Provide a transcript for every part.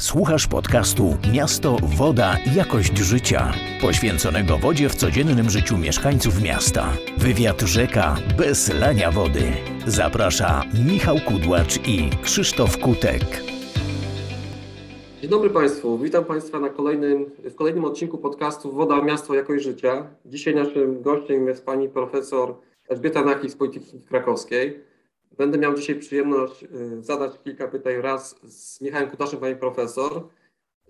Słuchasz podcastu Miasto, Woda, Jakość Życia, poświęconego wodzie w codziennym życiu mieszkańców miasta. Wywiad rzeka bez lania wody. Zaprasza Michał Kudłacz i Krzysztof Kutek. Dzień dobry Państwu, witam Państwa na kolejnym, w kolejnym odcinku podcastu Woda, Miasto, Jakość Życia. Dzisiaj naszym gościem jest pani profesor Elżbieta Nachik z Politechniki Krakowskiej. Będę miał dzisiaj przyjemność y, zadać kilka pytań raz z Michałem Kutaszem, pani profesor.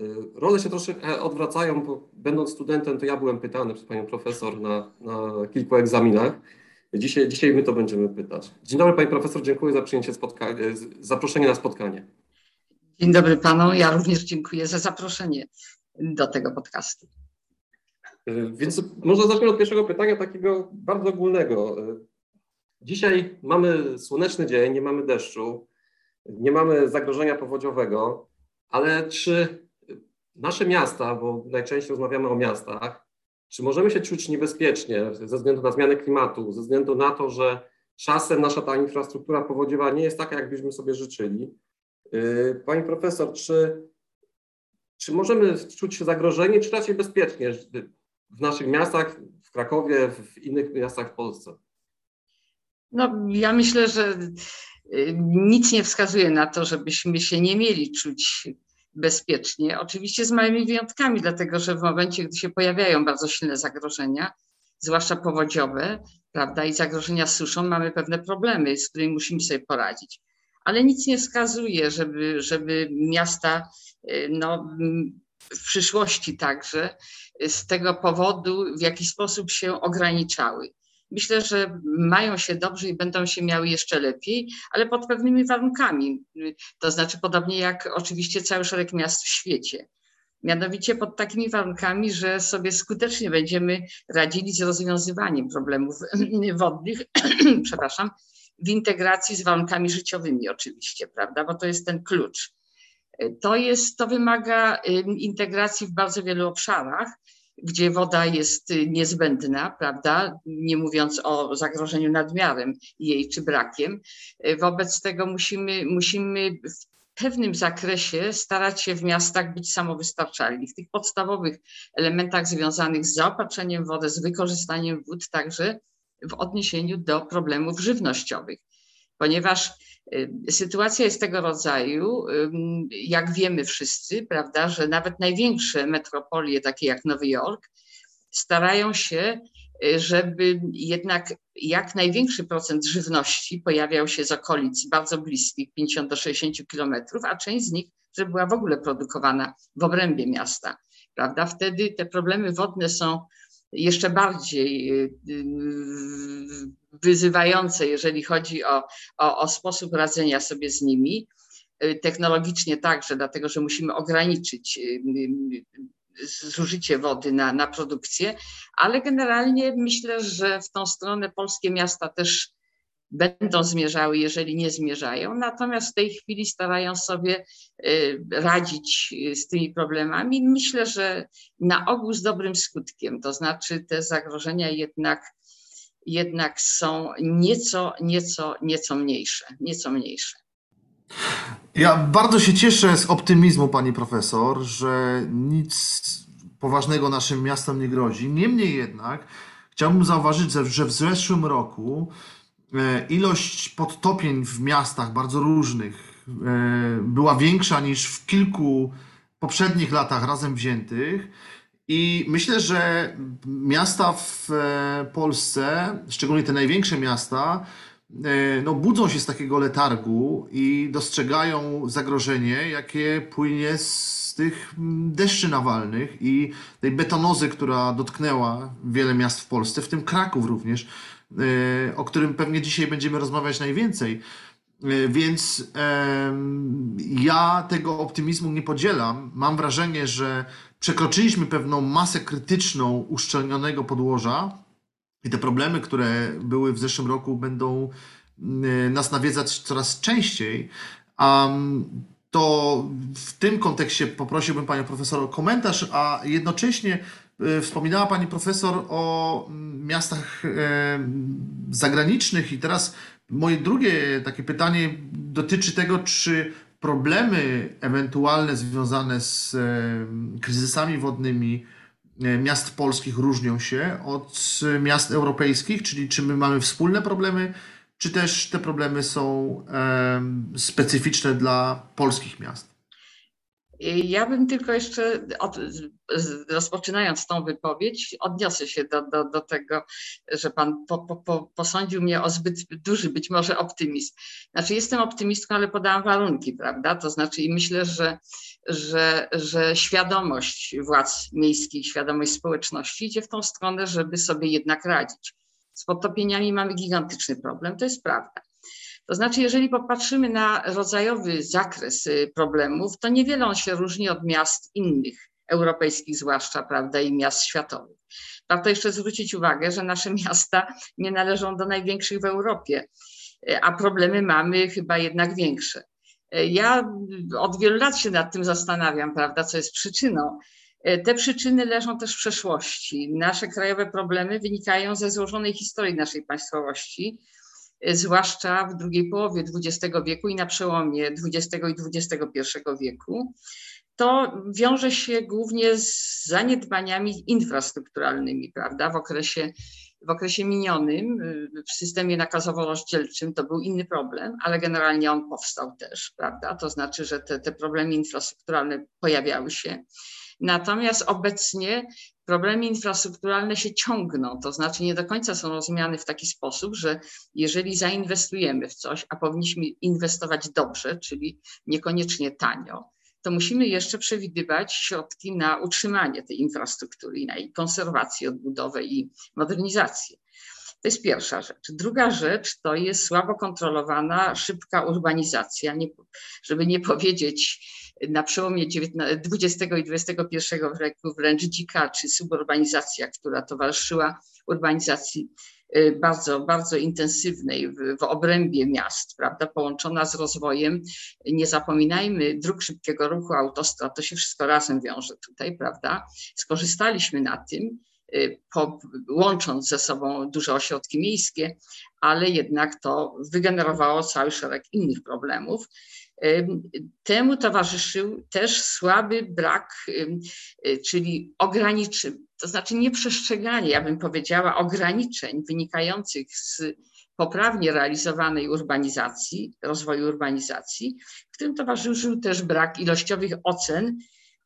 Y, role się troszkę odwracają, bo będąc studentem, to ja byłem pytany przez panią profesor na, na kilku egzaminach. Dzisiaj, dzisiaj my to będziemy pytać. Dzień dobry pani profesor, dziękuję za przyjęcie spotkania, zaproszenie na spotkanie. Dzień dobry panu, ja również dziękuję za zaproszenie do tego podcastu. Y, więc może zacznę od pierwszego pytania, takiego bardzo ogólnego. Dzisiaj mamy słoneczny dzień, nie mamy deszczu, nie mamy zagrożenia powodziowego, ale czy nasze miasta, bo najczęściej rozmawiamy o miastach, czy możemy się czuć niebezpiecznie ze względu na zmianę klimatu, ze względu na to, że czasem nasza ta infrastruktura powodziowa nie jest taka, jakbyśmy sobie życzyli? Yy, pani profesor, czy, czy możemy czuć się zagrożeni, czy raczej bezpiecznie w naszych miastach, w Krakowie, w innych miastach w Polsce? No, ja myślę, że y, nic nie wskazuje na to, żebyśmy się nie mieli czuć bezpiecznie. Oczywiście z małymi wyjątkami, dlatego że w momencie, gdy się pojawiają bardzo silne zagrożenia, zwłaszcza powodziowe, prawda, i zagrożenia suszą, mamy pewne problemy, z którymi musimy sobie poradzić. Ale nic nie wskazuje, żeby, żeby miasta y, no, w przyszłości także z tego powodu w jakiś sposób się ograniczały myślę, że mają się dobrze i będą się miały jeszcze lepiej, ale pod pewnymi warunkami. To znaczy, podobnie jak oczywiście cały szereg miast w świecie. Mianowicie pod takimi warunkami, że sobie skutecznie będziemy radzili z rozwiązywaniem problemów wodnych, przepraszam, w integracji z warunkami życiowymi oczywiście, prawda, bo to jest ten klucz. To, jest, to wymaga integracji w bardzo wielu obszarach, gdzie woda jest y, niezbędna, prawda? Nie mówiąc o zagrożeniu nadmiarem jej czy brakiem. Y, wobec tego musimy, musimy w pewnym zakresie starać się w miastach być samowystarczalni. W tych podstawowych elementach związanych z zaopatrzeniem wody, z wykorzystaniem wód, także w odniesieniu do problemów żywnościowych. Ponieważ Y, sytuacja jest tego rodzaju, jak wiemy wszyscy, prawda, że nawet największe metropolie, takie jak Nowy Jork, starają się, y, żeby jednak jak największy procent żywności pojawiał się z okolic bardzo bliskich, 50 do 60 kilometrów, a część z nich, żeby była w ogóle produkowana w obrębie miasta. Prawda? Wtedy te problemy wodne są jeszcze bardziej y, y, wyzywające, jeżeli chodzi o, o, o sposób radzenia sobie z nimi. Y, technologicznie także, dlatego że musimy ograniczyć zużycie wody na, na produkcję, ale generalnie myślę, że w tą stronę polskie miasta też będą zmierzały, jeżeli nie zmierzają. Natomiast w tej chwili starają sobie y, radzić y, z tymi problemami. Myślę, że na ogół z dobrym skutkiem, to znaczy te zagrożenia jednak, jednak są nieco, nieco, nieco mniejsze, nieco mniejsze. Ja bardzo się cieszę z optymizmu pani profesor, że nic poważnego naszym miastom nie grozi. Niemniej jednak chciałbym zauważyć, że w zeszłym roku ilość podtopień w miastach bardzo różnych e, była większa niż w kilku poprzednich latach razem wziętych. I myślę, że miasta w e, Polsce, szczególnie te największe miasta, no, budzą się z takiego letargu i dostrzegają zagrożenie, jakie płynie z tych deszczy nawalnych i tej betonozy, która dotknęła wiele miast w Polsce, w tym Kraków również E, o którym pewnie dzisiaj będziemy rozmawiać najwięcej. E, więc ja tego optymizmu nie podzielam. Mam wrażenie, że przekroczyliśmy pewną masę krytyczną uszczelnionego podłoża i te problemy, które były w zeszłym roku, będą e, nas nawiedzać coraz częściej. to w tym kontekście poprosiłbym Panią Profesor o komentarz, a jednocześnie wspominała Pani Profesor o mm, miastach e, zagranicznych i teraz moje drugie takie pytanie dotyczy tego, czy problemy ewentualne związane z kryzysami wodnymi e, miast polskich różnią się od miast europejskich, czyli czy my mamy wspólne problemy, czy też te problemy są specyficzne dla polskich miast? Ja bym tylko jeszcze, od, rozpoczynając tą wypowiedź, odniosę się do, do, do tego, że Pan po, po, posądził mnie o zbyt duży być może optymizm. Znaczy, jestem optymistką, ale podałam warunki, prawda? To znaczy, i myślę, że, że, że świadomość władz miejskich, świadomość społeczności idzie w tą stronę, żeby sobie jednak radzić. Z podtopieniami mamy gigantyczny problem, to jest prawda. To znaczy, jeżeli popatrzymy na rodzajowy zakres y, problemów, to niewiele on się różni od miast innych, europejskich zwłaszcza, prawda, i miast światowych. Warto jeszcze zwrócić uwagę, że nasze miasta nie należą do największych w Europie, y, a problemy mamy chyba jednak większe. Y, ja od wielu lat się nad tym zastanawiam, prawda, co jest przyczyną. Te przyczyny leżą też w przeszłości. Nasze krajowe problemy wynikają ze złożonej historii naszej państwowości, zwłaszcza w drugiej połowie XX wieku i na przełomie XX i XXI wieku, to wiąże się głównie z zaniedbaniami infrastrukturalnymi, prawda? W okresie, w okresie minionym w systemie nakazowo-rozdzielczym to był inny problem, ale generalnie on powstał też, prawda? To znaczy, że te, te problemy infrastrukturalne pojawiały się. Natomiast obecnie problemy infrastrukturalne się ciągną, to znaczy nie do końca są rozumiane w taki sposób, że jeżeli zainwestujemy w coś, a powinniśmy inwestować dobrze, czyli niekoniecznie tanio, to musimy jeszcze przewidywać środki na utrzymanie tej infrastruktury, na jej konserwację, odbudowę i modernizację. To jest pierwsza rzecz. Druga rzecz to jest słabo kontrolowana, szybka urbanizacja, nie, żeby nie powiedzieć na przełomie XX i XXI wieku wręcz dzika czy suburbanizacja, która towarzyszyła urbanizacji y, bardzo, bardzo intensywnej w, w obrębie miast, prawda, połączona z rozwojem. Nie zapominajmy dróg szybkiego ruchu, autostrad, to się wszystko razem wiąże tutaj, prawda. Skorzystaliśmy na tym, y, po, łącząc ze sobą duże ośrodki miejskie, ale jednak to wygenerowało cały szereg innych problemów. Temu towarzyszył też słaby brak, y, czyli ograniczeń, to znaczy nieprzestrzeganie, ja bym powiedziała, ograniczeń wynikających z poprawnie realizowanej urbanizacji, rozwoju urbanizacji, w którym towarzyszył też brak ilościowych ocen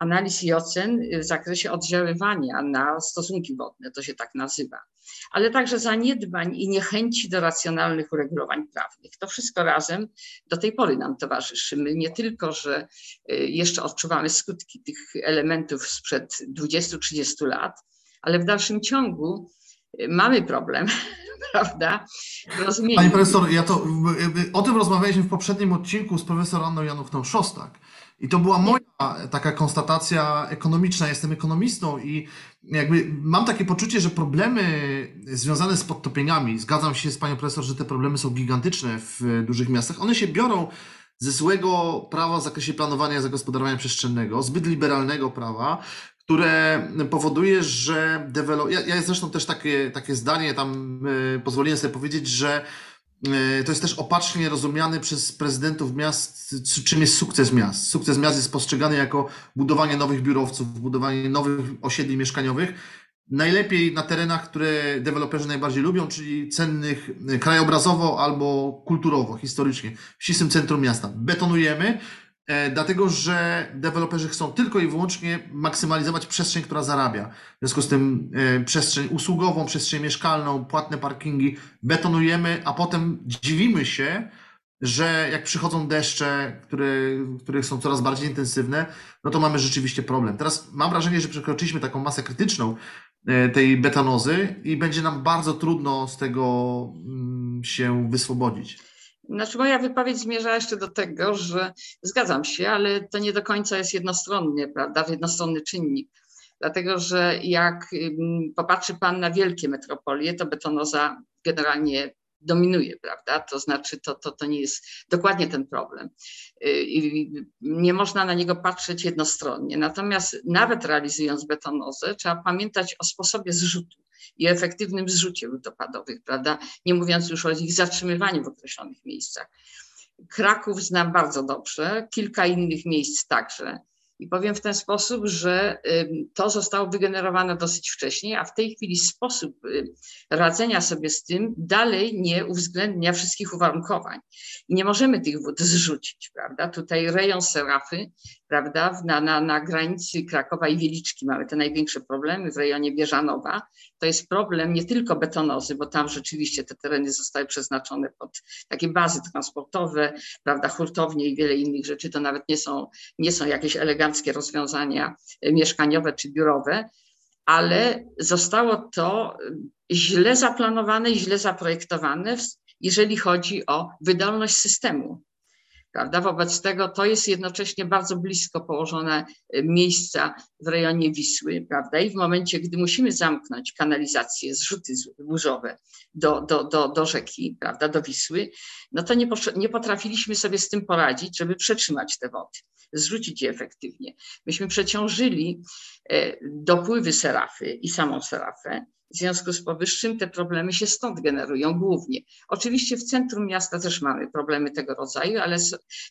analiz i ocen w zakresie oddziaływania na stosunki wodne, to się tak nazywa, ale także zaniedbań i niechęci do racjonalnych uregulowań prawnych. To wszystko razem do tej pory nam towarzyszy. My nie tylko, że y, jeszcze odczuwamy skutki tych elementów sprzed 20-30 lat, ale w dalszym ciągu y, mamy problem, prawda? Pani profesor, ja to, o tym rozmawialiśmy w poprzednim odcinku z profesor Anną Janówną-Szostak. I to była moja taka konstatacja ekonomiczna. Jestem ekonomistą i jakby mam takie poczucie, że problemy związane z podtopieniami, zgadzam się z panią profesor, że te problemy są gigantyczne w dużych miastach, one się biorą ze złego prawa w zakresie planowania i zagospodarowania przestrzennego, zbyt liberalnego prawa, które powoduje, że dewelop... Ja, ja zresztą też takie, takie zdanie tam y, pozwoliłem sobie powiedzieć, że to jest też opacznie rozumiany przez prezydentów miast, czym jest sukces miast. Sukces miast jest postrzegany jako budowanie nowych biurowców, budowanie nowych osiedli mieszkaniowych. Najlepiej na terenach, które deweloperzy najbardziej lubią, czyli cennych e, krajobrazowo albo kulturowo, historycznie, w ścisłym centrum miasta. Betonujemy, E, dlatego że deweloperzy chcą tylko i wyłącznie maksymalizować przestrzeń, która zarabia. W związku z tym e, przestrzeń usługową, przestrzeń mieszkalną, płatne parkingi betonujemy, a potem dziwimy się, że jak przychodzą deszcze, które, które są coraz bardziej intensywne, no to mamy rzeczywiście problem. Teraz mam wrażenie, że przekroczyliśmy taką masę krytyczną e, tej betanozy i będzie nam bardzo trudno z tego mm, się wyswobodzić. Znaczy moja wypowiedź zmierza jeszcze do tego, że zgadzam się, ale to nie do końca jest jednostronnie, prawda, jednostronny czynnik. Dlatego, że jak popatrzy Pan na wielkie metropolie, to betonoza generalnie dominuje, prawda? To znaczy, to, to, to nie jest dokładnie ten problem. Y, I nie można na niego patrzeć jednostronnie. Natomiast nawet realizując betonozę, trzeba pamiętać o sposobie zrzutu i efektywnym zrzucie wód opadowych, prawda? Nie mówiąc już o ich zatrzymywaniu w określonych miejscach. Kraków znam bardzo dobrze, kilka innych miejsc także. I powiem w ten sposób, że to zostało wygenerowane dosyć wcześnie, a w tej chwili sposób y, radzenia sobie z tym dalej nie uwzględnia wszystkich uwarunkowań. I nie możemy tych wód zrzucić, prawda? Tutaj rejon Serafy, prawda, na, na, na granicy Krakowa i Wieliczki mamy te największe problemy w rejonie Bieżanowa. To jest problem nie tylko betonozy, bo tam rzeczywiście te tereny zostały przeznaczone pod takie bazy transportowe, prawda, hurtownie i wiele innych rzeczy. To nawet nie są, nie są jakieś eleganckie rozwiązania mieszkaniowe czy biurowe, ale zostało to źle zaplanowane i źle zaprojektowane, jeżeli chodzi o wydolność systemu Prawda? Wobec tego to jest jednocześnie bardzo blisko położone e, miejsca w rejonie Wisły, prawda? I w momencie, gdy musimy zamknąć kanalizację, zrzuty burzowe do, do, do, do rzeki, prawda, do Wisły, no to nie, nie potrafiliśmy sobie z tym poradzić, żeby przetrzymać te wody, zrzucić je efektywnie. Myśmy przeciążyli e, dopływy serafy i samą serafę, w związku z powyższym te problemy się stąd generują głównie. Oczywiście w centrum miasta też mamy problemy tego rodzaju, ale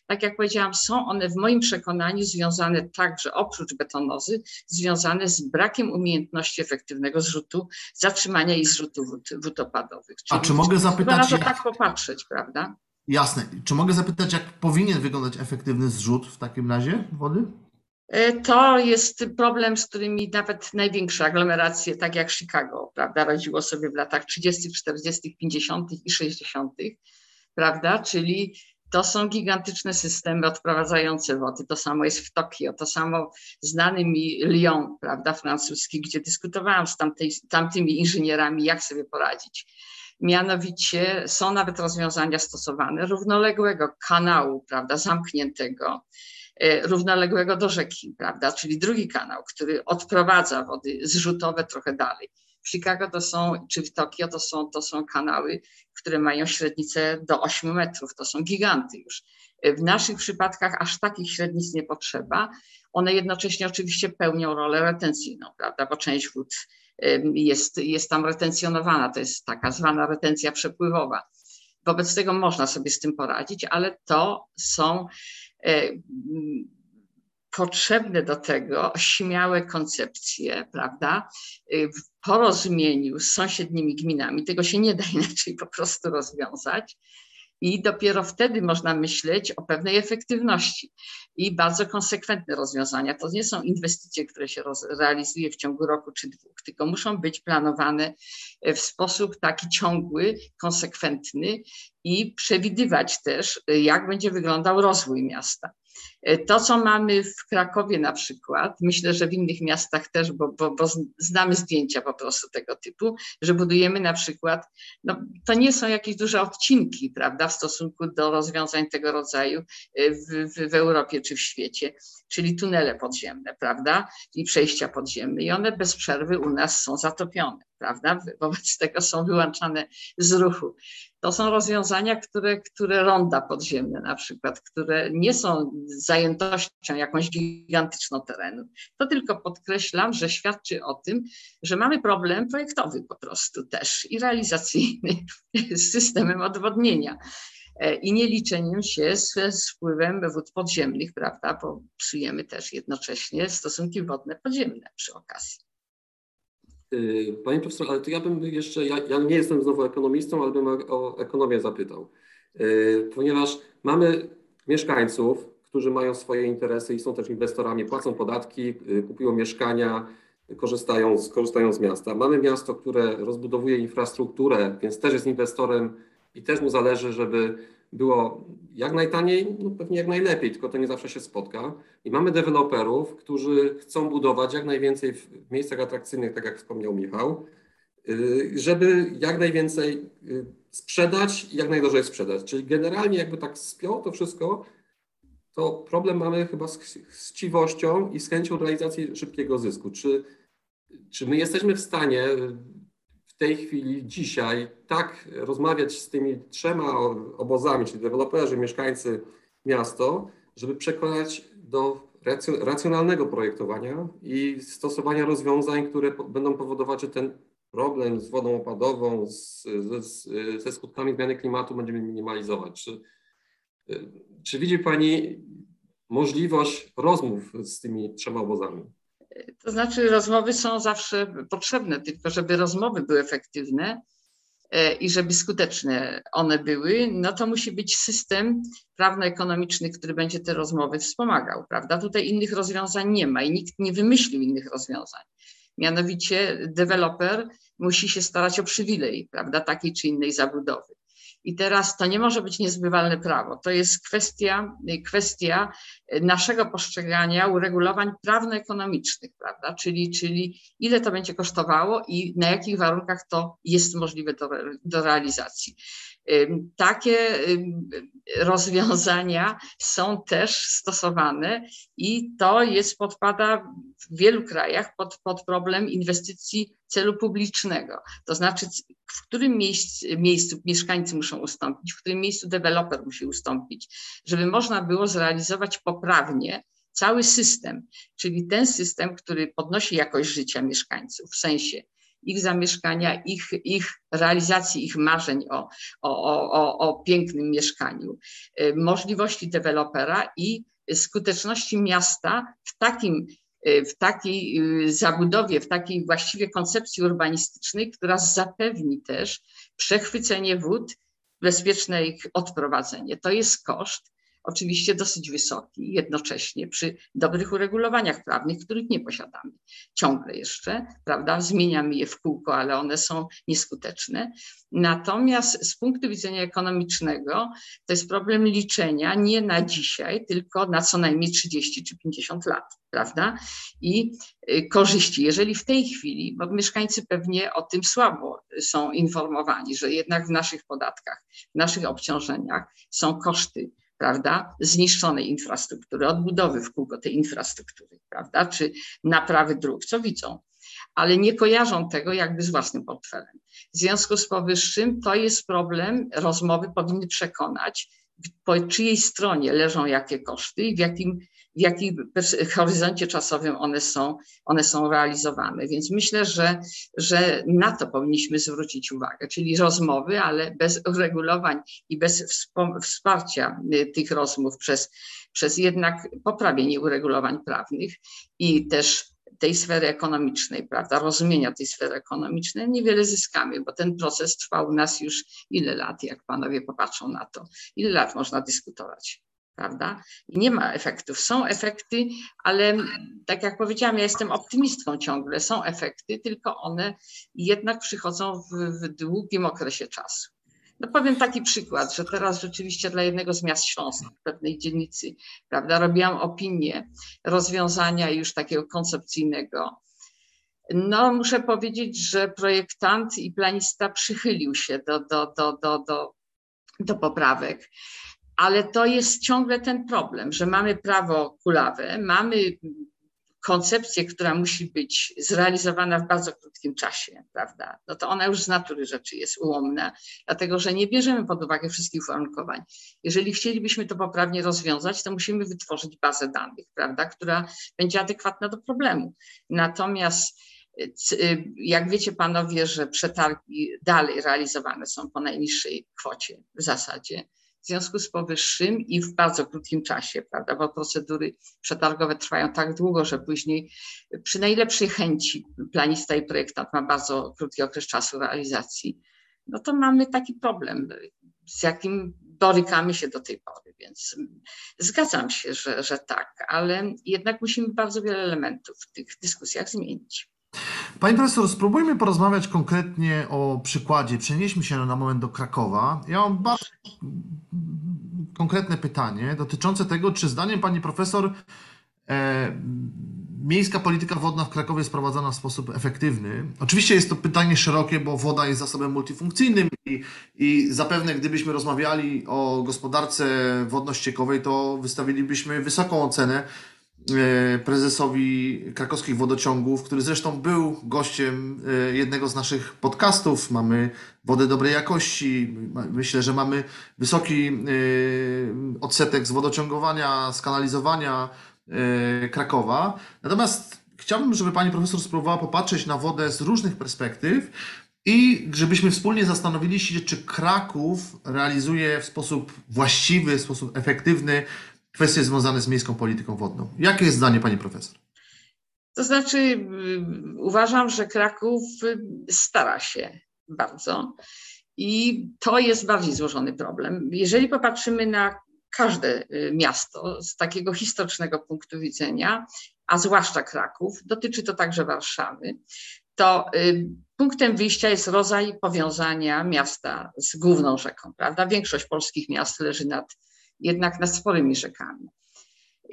tak jak powiedziałam, są one w moim przekonaniu związane także oprócz betonozy, związane z brakiem umiejętności efektywnego zrzutu, zatrzymania i zrzutu wód, wód opadowych. Czyli A czy mogę zapytać? Trzeba na to tak popatrzeć, prawda? Jasne. Czy mogę zapytać, jak powinien wyglądać efektywny zrzut w takim razie wody? E, to jest problem, z którymi nawet największe aglomeracje, tak jak Chicago, prawda, radziło sobie w latach 30., 40., 50. i 60., prawda, czyli to są gigantyczne systemy odprowadzające wody. To samo jest w Tokio, to samo znany mi Lyon, prawda, francuski, gdzie dyskutowałam z tamtej, tamtymi inżynierami, jak sobie poradzić. Mianowicie są nawet rozwiązania stosowane równoległego kanału, prawda, zamkniętego, równoległego do rzeki, prawda? Czyli drugi kanał, który odprowadza wody zrzutowe trochę dalej. W Chicago to są, czy w Tokio to są, to są kanały, które mają średnicę do 8 metrów, to są giganty już. E, w naszych przypadkach aż takich średnic nie potrzeba. One jednocześnie oczywiście pełnią rolę retencyjną, prawda, bo część wód jest, jest tam retencjonowana, to jest taka zwana retencja przepływowa. Wobec tego można sobie z tym poradzić, ale to są E, potrzebne do tego śmiałe koncepcje, prawda, e, porozumieniu z sąsiednimi gminami. Tego się nie da inaczej po prostu rozwiązać. I dopiero wtedy można myśleć o pewnej efektywności i bardzo konsekwentne rozwiązania. To nie są inwestycje, które się realizuje w ciągu roku czy dwóch, tylko muszą być planowane w sposób taki ciągły, konsekwentny i przewidywać też, jak będzie wyglądał rozwój miasta. To, co mamy w Krakowie na przykład, myślę, że w innych miastach też, bo, bo, bo znamy zdjęcia po prostu tego typu, że budujemy na przykład, no, to nie są jakieś duże odcinki, prawda, w stosunku do rozwiązań tego rodzaju w, w, w Europie czy w świecie, czyli tunele podziemne, prawda, i przejścia podziemne i one bez przerwy u nas są zatopione, prawda, wobec tego są wyłączane z ruchu. To są rozwiązania, które, które ronda podziemne na przykład, które nie są zajętością jakąś gigantyczną terenu. To tylko podkreślam, że świadczy o tym, że mamy problem projektowy po prostu też i realizacyjny z systemem odwodnienia e, i nie liczeniem się z, wpływem wód podziemnych, prawda, bo psujemy też jednocześnie stosunki wodne podziemne przy okazji. Y, panie profesor, ale to ja bym jeszcze, ja, ja nie jestem znowu ekonomistą, ale bym o, ekonomię zapytał. Y, ponieważ mamy mieszkańców, którzy mają swoje interesy i są też inwestorami, płacą podatki, y, kupują mieszkania, korzystają korzystają z miasta. Mamy miasto, które rozbudowuje infrastrukturę, więc też jest inwestorem i też mu zależy, żeby było jak najtaniej, no pewnie jak najlepiej, tylko to nie zawsze się spotka. I mamy deweloperów, którzy chcą budować jak najwięcej w miejscach atrakcyjnych, tak jak wspomniał Michał, y, żeby jak najwięcej y, sprzedać i jak najdrożej sprzedać. Czyli generalnie jakby tak spiął to wszystko, to problem mamy chyba z chciwością i z chęcią realizacji szybkiego zysku. Czy, czy my jesteśmy w stanie tej chwili, dzisiaj, tak rozmawiać z tymi trzema obozami, czyli deweloperzy, mieszkańcy, miasto, żeby przekonać do racjonalnego projektowania i stosowania rozwiązań, które będą powodować, że ten problem z wodą opadową, z, z, ze skutkami zmiany klimatu będziemy minimalizować. Czy, Czy widzi Pani możliwość rozmów z tymi trzema obozami? To znaczy, rozmowy są zawsze potrzebne, tylko żeby rozmowy były efektywne e, i żeby skuteczne one były, no to musi być system prawno-ekonomiczny, który będzie te rozmowy wspomagał, prawda? Tutaj innych rozwiązań nie ma i nikt nie wymyślił innych rozwiązań. Mianowicie deweloper musi się starać o przywilej, prawda, takiej czy innej zabudowy. I teraz to nie może być niezbywalne prawo. To jest kwestia, kwestia naszego postrzegania uregulowań prawno-ekonomicznych, prawda? Czyli, czyli ile to będzie kosztowało i na jakich warunkach to jest możliwe do, do realizacji. Takie rozwiązania są też stosowane i to jest podpada w wielu krajach pod, pod problem inwestycji celu publicznego. To znaczy, w którym miejscu, miejscu mieszkańcy muszą ustąpić, w którym miejscu deweloper musi ustąpić, żeby można było zrealizować poprawnie cały system, czyli ten system, który podnosi jakość życia mieszkańców, w sensie ich zamieszkania, ich, ich realizacji ich marzeń o, o, o, o pięknym mieszkaniu, y, możliwości dewelopera i skuteczności miasta w takim y, w takiej y, zabudowie, w takiej właściwie koncepcji urbanistycznej, która zapewni też przechwycenie wód, bezpieczne ich odprowadzenie. To jest koszt, oczywiście dosyć wysoki, jednocześnie przy dobrych uregulowaniach prawnych, których nie posiadamy ciągle jeszcze, prawda? Zmieniamy je w kółko, ale one są nieskuteczne. Natomiast z punktu widzenia ekonomicznego to jest problem liczenia nie na dzisiaj, tylko na co najmniej 30 czy 50 lat, prawda? I y, korzyści. Jeżeli w tej chwili, bo mieszkańcy pewnie o tym słabo są informowani, że jednak w naszych podatkach, w naszych obciążeniach są koszty prawda, zniszczonej infrastruktury, odbudowy w kółko tej infrastruktury, prawda, czy naprawy dróg, co widzą, ale nie kojarzą tego jakby z własnym portfelem. W związku z powyższym to jest problem, rozmowy powinny przekonać, po czyjej stronie leżą jakie koszty i w jakim w jakim horyzoncie czasowym one są, one są realizowane. Więc myślę, że, że na to powinniśmy zwrócić uwagę, czyli rozmowy, ale bez uregulowań i bez wsparcia y, tych rozmów przez, przez jednak poprawienie uregulowań prawnych i też tej sfery ekonomicznej, prawda, rozumienia tej sfery ekonomicznej, niewiele zyskamy, bo ten proces trwał u nas już ile lat, jak panowie popatrzą na to, ile lat można dyskutować prawda? I nie ma efektów. Są efekty, ale tak jak powiedziałam, ja jestem optymistką ciągle. Są efekty, tylko one jednak przychodzą w, w długim okresie czasu. No powiem taki przykład, że teraz rzeczywiście dla jednego z miast śląskich, pewnej dzielnicy, prawda, robiłam opinię rozwiązania już takiego koncepcyjnego. No muszę powiedzieć, że projektant i planista przychylił się do, do, do, do, do, do poprawek ale to jest ciągle ten problem, że mamy prawo kulawe, mamy koncepcję, która musi być zrealizowana w bardzo krótkim czasie, prawda? No to ona już z natury rzeczy jest ułomna, dlatego że nie bierzemy pod uwagę wszystkich uwarunkowań. Jeżeli chcielibyśmy to poprawnie rozwiązać, to musimy wytworzyć bazę danych, prawda, która będzie adekwatna do problemu. Natomiast jak wiecie panowie, że przetargi dalej realizowane są po najniższej kwocie w zasadzie, w związku z powyższym i w bardzo krótkim czasie, prawda, bo procedury przetargowe trwają tak długo, że później przy najlepszej chęci planista i projektant ma bardzo krótki okres czasu realizacji, no to mamy taki problem, z jakim borykamy się do tej pory, więc zgadzam się, że, że tak, ale jednak musimy bardzo wiele elementów w tych dyskusjach zmienić. Pani profesor, spróbujmy porozmawiać konkretnie o przykładzie. Przenieśmy się na moment do Krakowa. Ja mam bardzo konkretne pytanie dotyczące tego, czy zdaniem pani profesor e, miejska polityka wodna w Krakowie jest prowadzona w sposób efektywny. Oczywiście jest to pytanie szerokie, bo woda jest zasobem multifunkcyjnym i, i zapewne gdybyśmy rozmawiali o gospodarce wodno-ściekowej, to wystawilibyśmy wysoką ocenę prezesowi krakowskich wodociągów, który zresztą był gościem e, jednego z naszych podcastów. Mamy wodę dobrej jakości. Myślę, że mamy wysoki e, odsetek z wodociągowania, skanalizowania Krakowa. Natomiast chciałbym, żeby pani profesor spróbowała popatrzeć na wodę z różnych perspektyw i żebyśmy wspólnie zastanowili się, czy Kraków realizuje w sposób właściwy, w sposób efektywny kwestie związane z miejską polityką wodną. Jakie jest zdanie pani profesor? To znaczy, y, uważam, że Kraków y, stara się bardzo i to jest bardziej złożony problem. Jeżeli popatrzymy na każde y, miasto z takiego historycznego punktu widzenia, a zwłaszcza Kraków, dotyczy to także Warszawy, to punktem wyjścia jest rodzaj powiązania miasta z główną rzeką, prawda? Większość polskich miast leży nad, jednak nad sporymi rzekami.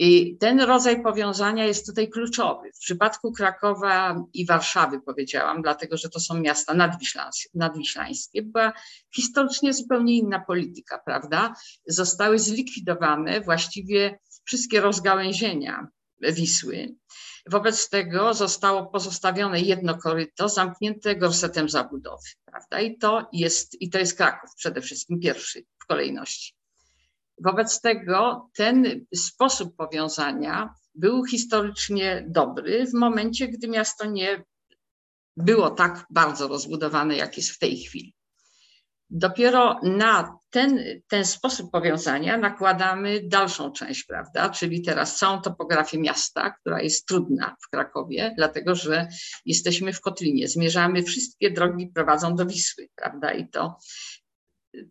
I ten rodzaj powiązania jest tutaj kluczowy. W przypadku Krakowa i Warszawy powiedziałam, dlatego że to są miasta nadwiślańskie, była historycznie zupełnie inna polityka, prawda? Zostały zlikwidowane właściwie wszystkie rozgałęzienia Wisły. Wobec tego zostało pozostawione jedno koryto zamknięte gorsetem zabudowy, prawda? I to jest, i to jest Kraków przede wszystkim pierwszy w kolejności. Wobec tego ten sposób powiązania był historycznie dobry w momencie, gdy miasto nie było tak bardzo rozbudowane, jak jest w tej chwili. Dopiero na ten, ten sposób powiązania nakładamy dalszą część, prawda? Czyli teraz całą topografię miasta, która jest trudna w Krakowie, dlatego że jesteśmy w kotlinie, zmierzamy, wszystkie drogi prowadzą do Wisły, prawda? I to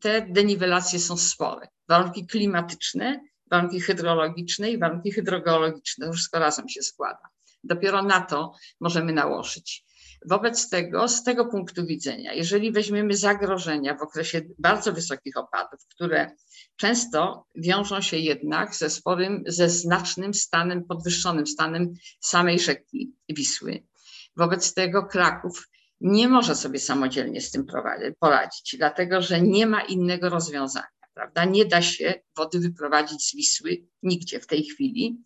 te deniwelacje są spore. Warunki klimatyczne, warunki hydrologiczne i warunki hydrogeologiczne, to wszystko razem się składa. Dopiero na to możemy nałożyć. Wobec tego, z tego punktu widzenia, jeżeli weźmiemy zagrożenia w okresie bardzo wysokich opadów, które często wiążą się jednak ze sporym, ze znacznym stanem, podwyższonym stanem samej rzeki Wisły. Wobec tego Kraków nie może sobie samodzielnie z tym poradzić, dlatego że nie ma innego rozwiązania. Prawda? Nie da się wody wyprowadzić z Wisły nigdzie w tej chwili.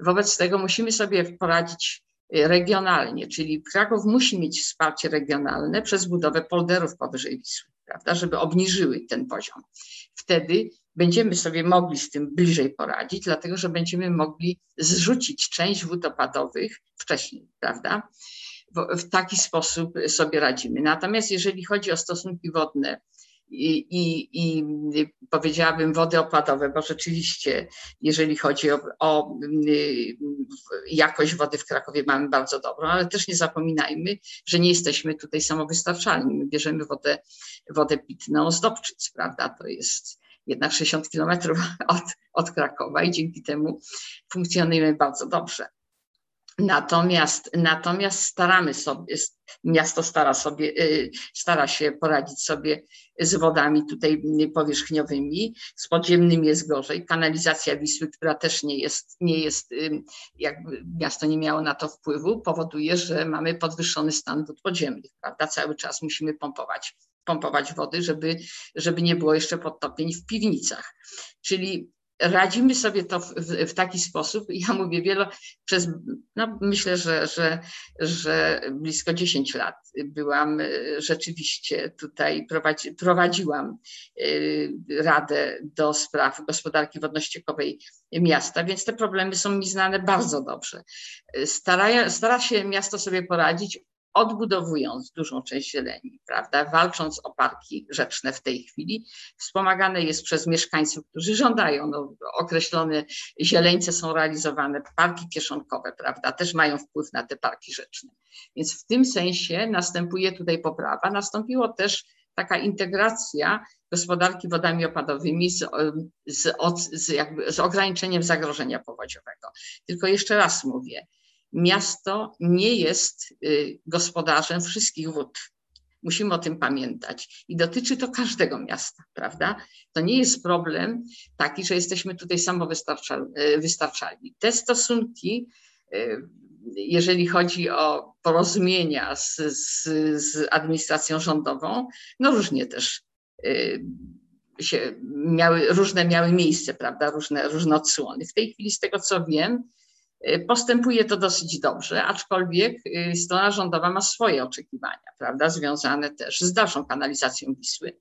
Wobec tego musimy sobie poradzić y, regionalnie, czyli Kraków musi mieć wsparcie regionalne przez budowę polderów powyżej Wisły, prawda, żeby obniżyły ten poziom. Wtedy będziemy sobie mogli z tym bliżej poradzić, dlatego że będziemy mogli zrzucić część wód opadowych wcześniej, prawda? W taki sposób sobie radzimy. Natomiast jeżeli chodzi o stosunki wodne i, i, i powiedziałabym wody opadowe, bo rzeczywiście, jeżeli chodzi o, o, jakość wody w Krakowie, mamy bardzo dobrą, ale też nie zapominajmy, że nie jesteśmy tutaj samowystarczalni. My bierzemy wodę, wodę pitną z Dobczyc, prawda? To jest jednak 60 kilometrów od, od Krakowa i dzięki temu funkcjonujemy bardzo dobrze. Natomiast, natomiast staramy sobie, miasto stara, sobie, y, stara się poradzić sobie z wodami tutaj powierzchniowymi, z podziemnymi jest gorzej. Kanalizacja Wisły, która też nie jest, nie jest, jakby miasto nie miało na to wpływu, powoduje, że mamy podwyższony stan wód podziemnych, prawda? Cały czas musimy pompować pompować wody, żeby, żeby nie było jeszcze podtopień w piwnicach. Czyli radzimy sobie to w, w, taki sposób. Ja mówię wielo, przez, no myślę, że, że, że blisko 10 lat byłam e, rzeczywiście tutaj, prowadzi, prowadziłam e, Radę do Spraw Gospodarki Wodno-Ściekowej miasta, więc te problemy są mi znane bardzo dobrze. Stara, stara się miasto sobie poradzić odbudowując dużą część zieleni, prawda, walcząc o parki rzeczne w tej chwili, wspomagane jest przez mieszkańców, którzy żądają, no, określone zieleńce są realizowane, parki kieszonkowe, prawda, też mają wpływ na te parki rzeczne. Więc w tym sensie następuje tutaj poprawa. Nastąpiło też taka integracja gospodarki wodami opadowymi z, z, z, jakby, z ograniczeniem zagrożenia powodziowego. Tylko jeszcze raz mówię, miasto nie jest y, gospodarzem wszystkich wód. Musimy o tym pamiętać. I dotyczy to każdego miasta, prawda? To nie jest problem taki, że jesteśmy tutaj samowystarczalni. Y, Te stosunki, y, jeżeli chodzi o porozumienia z, z, z administracją rządową, no różnie też się miały, różne miały miejsce, prawda? Różne, różne odsłony. W tej chwili, z tego co wiem, postępuje to dosyć dobrze, aczkolwiek y, strona rządowa ma swoje oczekiwania, prawda, związane też z dalszą kanalizacją Wisły.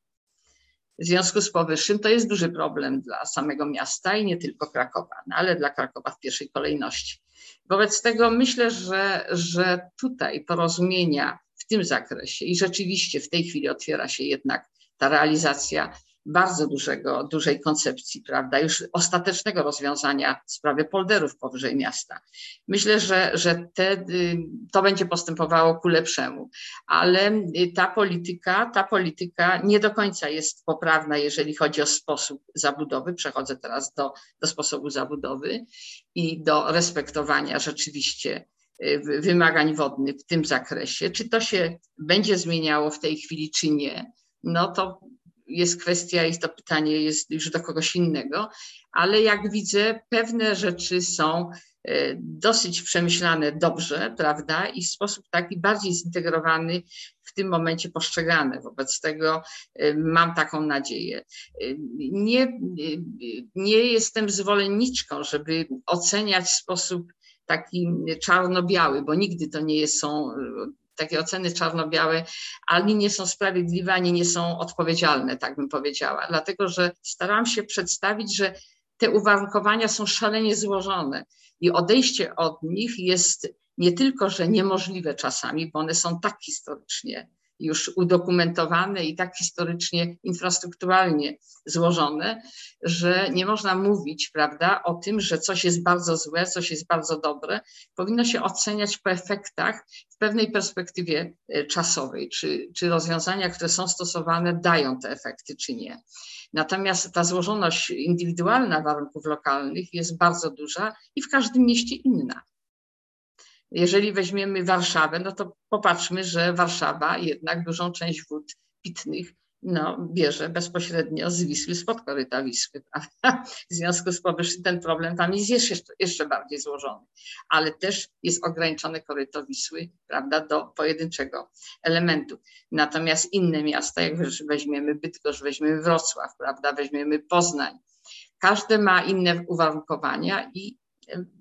W związku z powyższym to jest duży problem dla samego miasta i nie tylko Krakowa, no ale dla Krakowa w pierwszej kolejności. Wobec tego myślę, że, że tutaj porozumienia w tym zakresie. I rzeczywiście w tej chwili otwiera się jednak ta realizacja bardzo dużego, dużej koncepcji, prawda, już ostatecznego rozwiązania w sprawie polderów powyżej miasta. Myślę, że, że te, to będzie postępowało ku lepszemu, ale ta polityka, ta polityka nie do końca jest poprawna, jeżeli chodzi o sposób zabudowy. Przechodzę teraz do, do sposobu zabudowy i do respektowania rzeczywiście y, wymagań wodnych w tym zakresie. Czy to się będzie zmieniało w tej chwili, czy nie? No to jest kwestia i to pytanie jest już do kogoś innego, ale jak widzę, pewne rzeczy są e, dosyć przemyślane dobrze, prawda, i w sposób taki bardziej zintegrowany w tym momencie postrzegane. Wobec tego e, mam taką nadzieję. E, nie, nie jestem zwolenniczką, żeby oceniać w sposób taki czarno-biały, bo nigdy to nie są takie oceny czarno-białe ani nie są sprawiedliwe, ani nie są odpowiedzialne, tak bym powiedziała. Dlatego, że staram się przedstawić, że te uwarunkowania są szalenie złożone i odejście od nich jest nie tylko, że niemożliwe czasami, bo one są tak historycznie już udokumentowane i tak historycznie, infrastrukturalnie złożone, że nie można mówić, prawda, o tym, że coś jest bardzo złe, coś jest bardzo dobre. Powinno się oceniać po efektach w pewnej perspektywie e, czasowej, czy, czy rozwiązania, które są stosowane, dają te efekty, czy nie. Natomiast ta złożoność indywidualna warunków lokalnych jest bardzo duża i w każdym mieście inna. Jeżeli weźmiemy Warszawę, no to popatrzmy, że Warszawa jednak dużą część wód pitnych no, bierze bezpośrednio z Wisły, spod koryta Wisły. Prawda? W związku z powyższym ten problem tam jest jeszcze, jeszcze bardziej złożony, ale też jest ograniczone koryto Wisły prawda, do pojedynczego elementu. Natomiast inne miasta, jak weźmiemy Bydgoszcz, weźmiemy Wrocław, prawda, weźmiemy Poznań, każde ma inne uwarunkowania i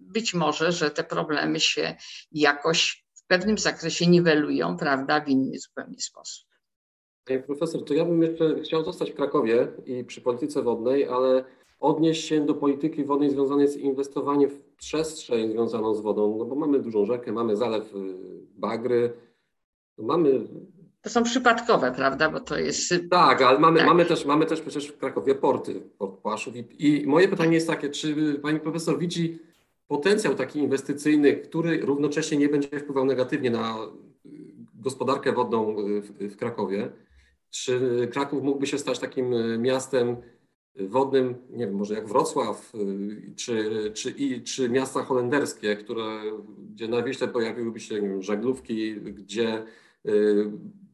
być może, że te problemy się jakoś w pewnym zakresie niwelują, prawda, w inny zupełnie sposób. Panie profesor, to ja bym jeszcze chciał zostać w Krakowie i przy polityce wodnej, ale odnieść się do polityki wodnej związanej z inwestowaniem w przestrzeń związaną z wodą, no bo mamy dużą rzekę, mamy zalew y, Bagry, mamy to są przypadkowe, prawda? Bo to jest. Tak, ale mamy, tak. mamy, też, mamy też przecież w Krakowie porty, port Płaszów. I, I, moje pytanie jest takie, czy pani profesor widzi potencjał taki inwestycyjny, który równocześnie nie będzie wpływał negatywnie na y, gospodarkę wodną w, w Krakowie? Czy Kraków mógłby się stać takim y, miastem wodnym, nie wiem, może jak Wrocław, y, czy, czy, i, czy miasta holenderskie, które, gdzie na Wiśle pojawiłyby się wiem, żaglówki, gdzie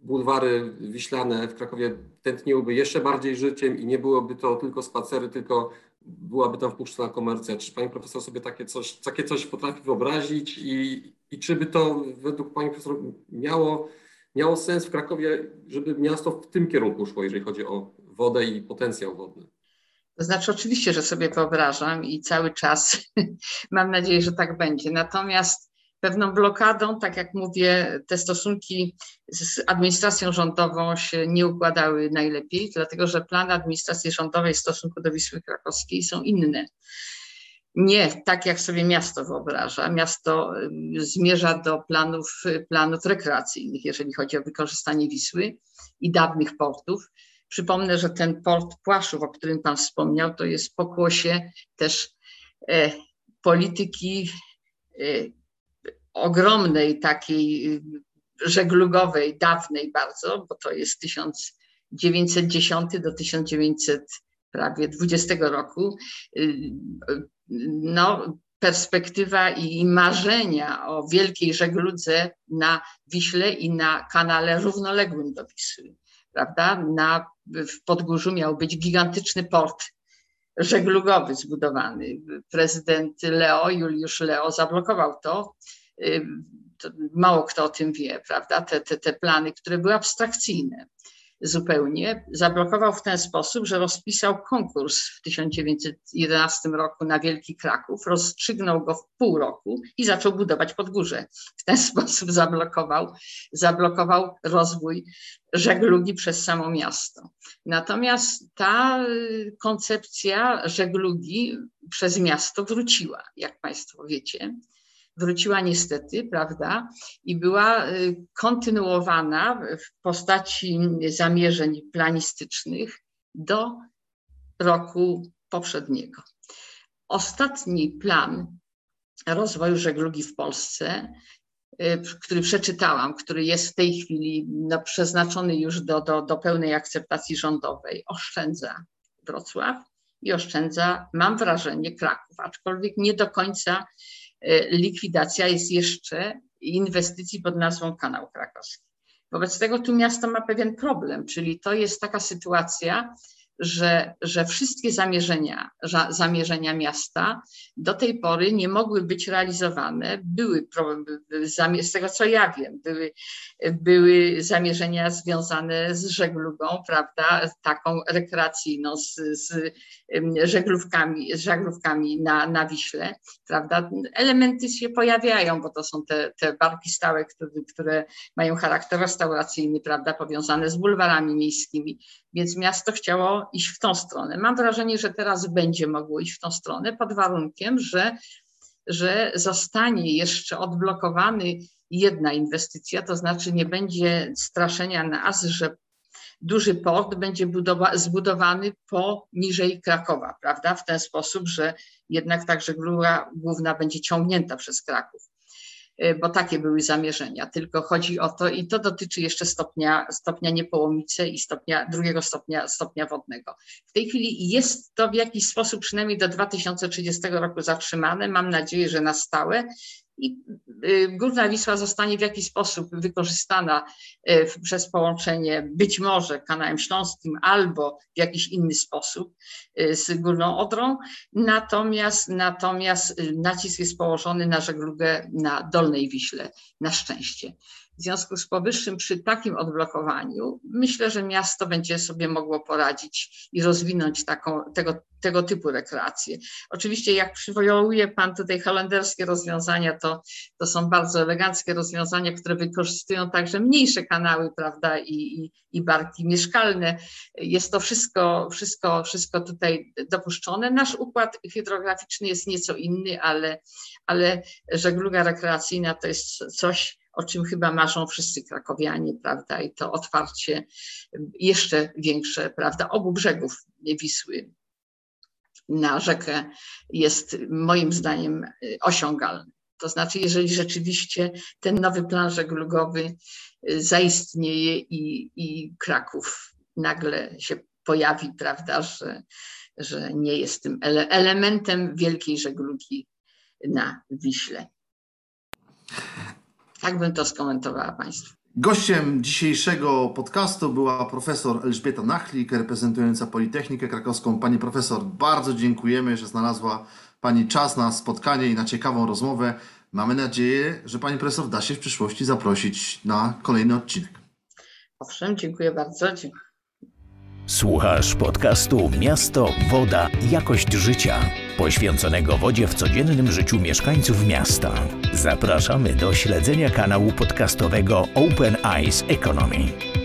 bulwary wiślane w Krakowie tętniłyby jeszcze bardziej życiem i nie byłoby to tylko spacery, tylko byłaby tam wpuszczona komercja. Czy pani profesor sobie takie coś, takie coś potrafi wyobrazić i, i czy by to według pani profesor miało, miało sens w Krakowie, żeby miasto w tym kierunku szło, jeżeli chodzi o wodę i potencjał wodny? To znaczy, oczywiście, że sobie wyobrażam i cały czas mam nadzieję, że tak będzie. Natomiast pewną blokadą, tak jak mówię, te stosunki z administracją rządową się nie układały najlepiej, dlatego że plany administracji rządowej w stosunku do Wisły Krakowskiej są inne. Nie tak, jak sobie miasto wyobraża. Miasto zmierza do planów, planów rekreacyjnych, jeżeli chodzi o wykorzystanie Wisły i dawnych portów. Przypomnę, że ten port Płaszów, o którym Pan wspomniał, to jest pokłosie też e, polityki e, ogromnej takiej y, żeglugowej, dawnej bardzo, bo to jest 1910 do 1900 prawie 20 roku, y, no, perspektywa i marzenia o wielkiej żegludze na Wiśle i na kanale równoległym do Wisły. Prawda? Na, w Podgórzu miał być gigantyczny port żeglugowy zbudowany. Prezydent Leo, Juliusz Leo zablokował to mało kto o tym wie, prawda? Te, te, te plany, które były abstrakcyjne zupełnie, zablokował w ten sposób, że rozpisał konkurs w 1911 roku na Wielki Kraków, rozstrzygnął go w pół roku i zaczął budować Podgórze. W ten sposób zablokował, zablokował rozwój żeglugi przez samo miasto. Natomiast ta y, koncepcja żeglugi przez miasto wróciła, jak Państwo wiecie wróciła niestety, prawda, i była y, kontynuowana w postaci zamierzeń planistycznych do roku poprzedniego. Ostatni plan rozwoju żeglugi w Polsce, y, który przeczytałam, który jest w tej chwili no, przeznaczony już do, do, do pełnej akceptacji rządowej, oszczędza Wrocław i oszczędza, mam wrażenie, Kraków, aczkolwiek nie do końca likwidacja jest jeszcze inwestycji pod nazwą Kanał Krakowski. Wobec tego tu miasto ma pewien problem, czyli to jest taka sytuacja, że, że wszystkie zamierzenia, zamierzenia miasta do tej pory nie mogły być realizowane. Były, z tego co ja wiem, były, były zamierzenia związane z żeglugą, prawda, taką rekreacyjną, z, z żeglówkami, z żaglówkami na, na Wiśle, prawda. Elementy się pojawiają, bo to są te, te barki stałe, które, które mają charakter restauracyjny, prawda, powiązane z bulwarami miejskimi, więc miasto chciało iść w tą stronę. Mam wrażenie, że teraz będzie mogło iść w tą stronę pod warunkiem, że, że zostanie jeszcze odblokowany jedna inwestycja, to znaczy nie będzie straszenia nas, że duży port będzie budowa, zbudowany poniżej Krakowa, prawda? W ten sposób, że jednak także główna będzie ciągnięta przez Kraków. Y, bo takie były zamierzenia. Tylko chodzi o to, i to dotyczy jeszcze stopnia, stopnia niepołomicy i stopnia, drugiego stopnia, stopnia wodnego. W tej chwili jest to w jakiś sposób przynajmniej do 2030 roku zatrzymane. Mam nadzieję, że na stałe i y, Górna Wisła zostanie w jakiś sposób wykorzystana y, przez połączenie być może kanałem śląskim albo w jakiś inny sposób y, z Górną Odrą, natomiast, natomiast nacisk jest położony na żeglugę na Dolnej Wiśle, na szczęście. W związku z powyższym, przy takim odblokowaniu, myślę, że miasto będzie sobie mogło poradzić i rozwinąć taką, tego, tego typu rekreacje. Oczywiście, jak przywołuje Pan tutaj holenderskie rozwiązania, to, to są bardzo eleganckie rozwiązania, które wykorzystują także mniejsze kanały, prawda, i, i, i barki mieszkalne. Jest to wszystko, wszystko, wszystko tutaj dopuszczone. Nasz układ hydrograficzny jest nieco inny, ale, ale żegluga rekreacyjna to jest coś, o czym chyba marzą wszyscy krakowianie, prawda, i to otwarcie jeszcze większe, prawda, obu brzegów Wisły na rzekę jest moim zdaniem osiągalny. To znaczy, jeżeli rzeczywiście ten nowy plan żeglugowy zaistnieje i, i Kraków nagle się pojawi, prawda, że, że nie jest tym ele elementem wielkiej żeglugi na Wiśle. Tak bym to skomentowała Państwu. Gościem dzisiejszego podcastu była profesor Elżbieta Nachlik, reprezentująca Politechnikę Krakowską. Pani profesor, bardzo dziękujemy, że znalazła Pani czas na spotkanie i na ciekawą rozmowę. Mamy nadzieję, że Pani profesor da się w przyszłości zaprosić na kolejny odcinek. Owszem, dziękuję bardzo. Dziękuję. Słuchasz podcastu Miasto, Woda, Jakość Życia, poświęconego wodzie w codziennym życiu mieszkańców miasta. Zapraszamy do śledzenia kanału podcastowego Open Eyes Economy.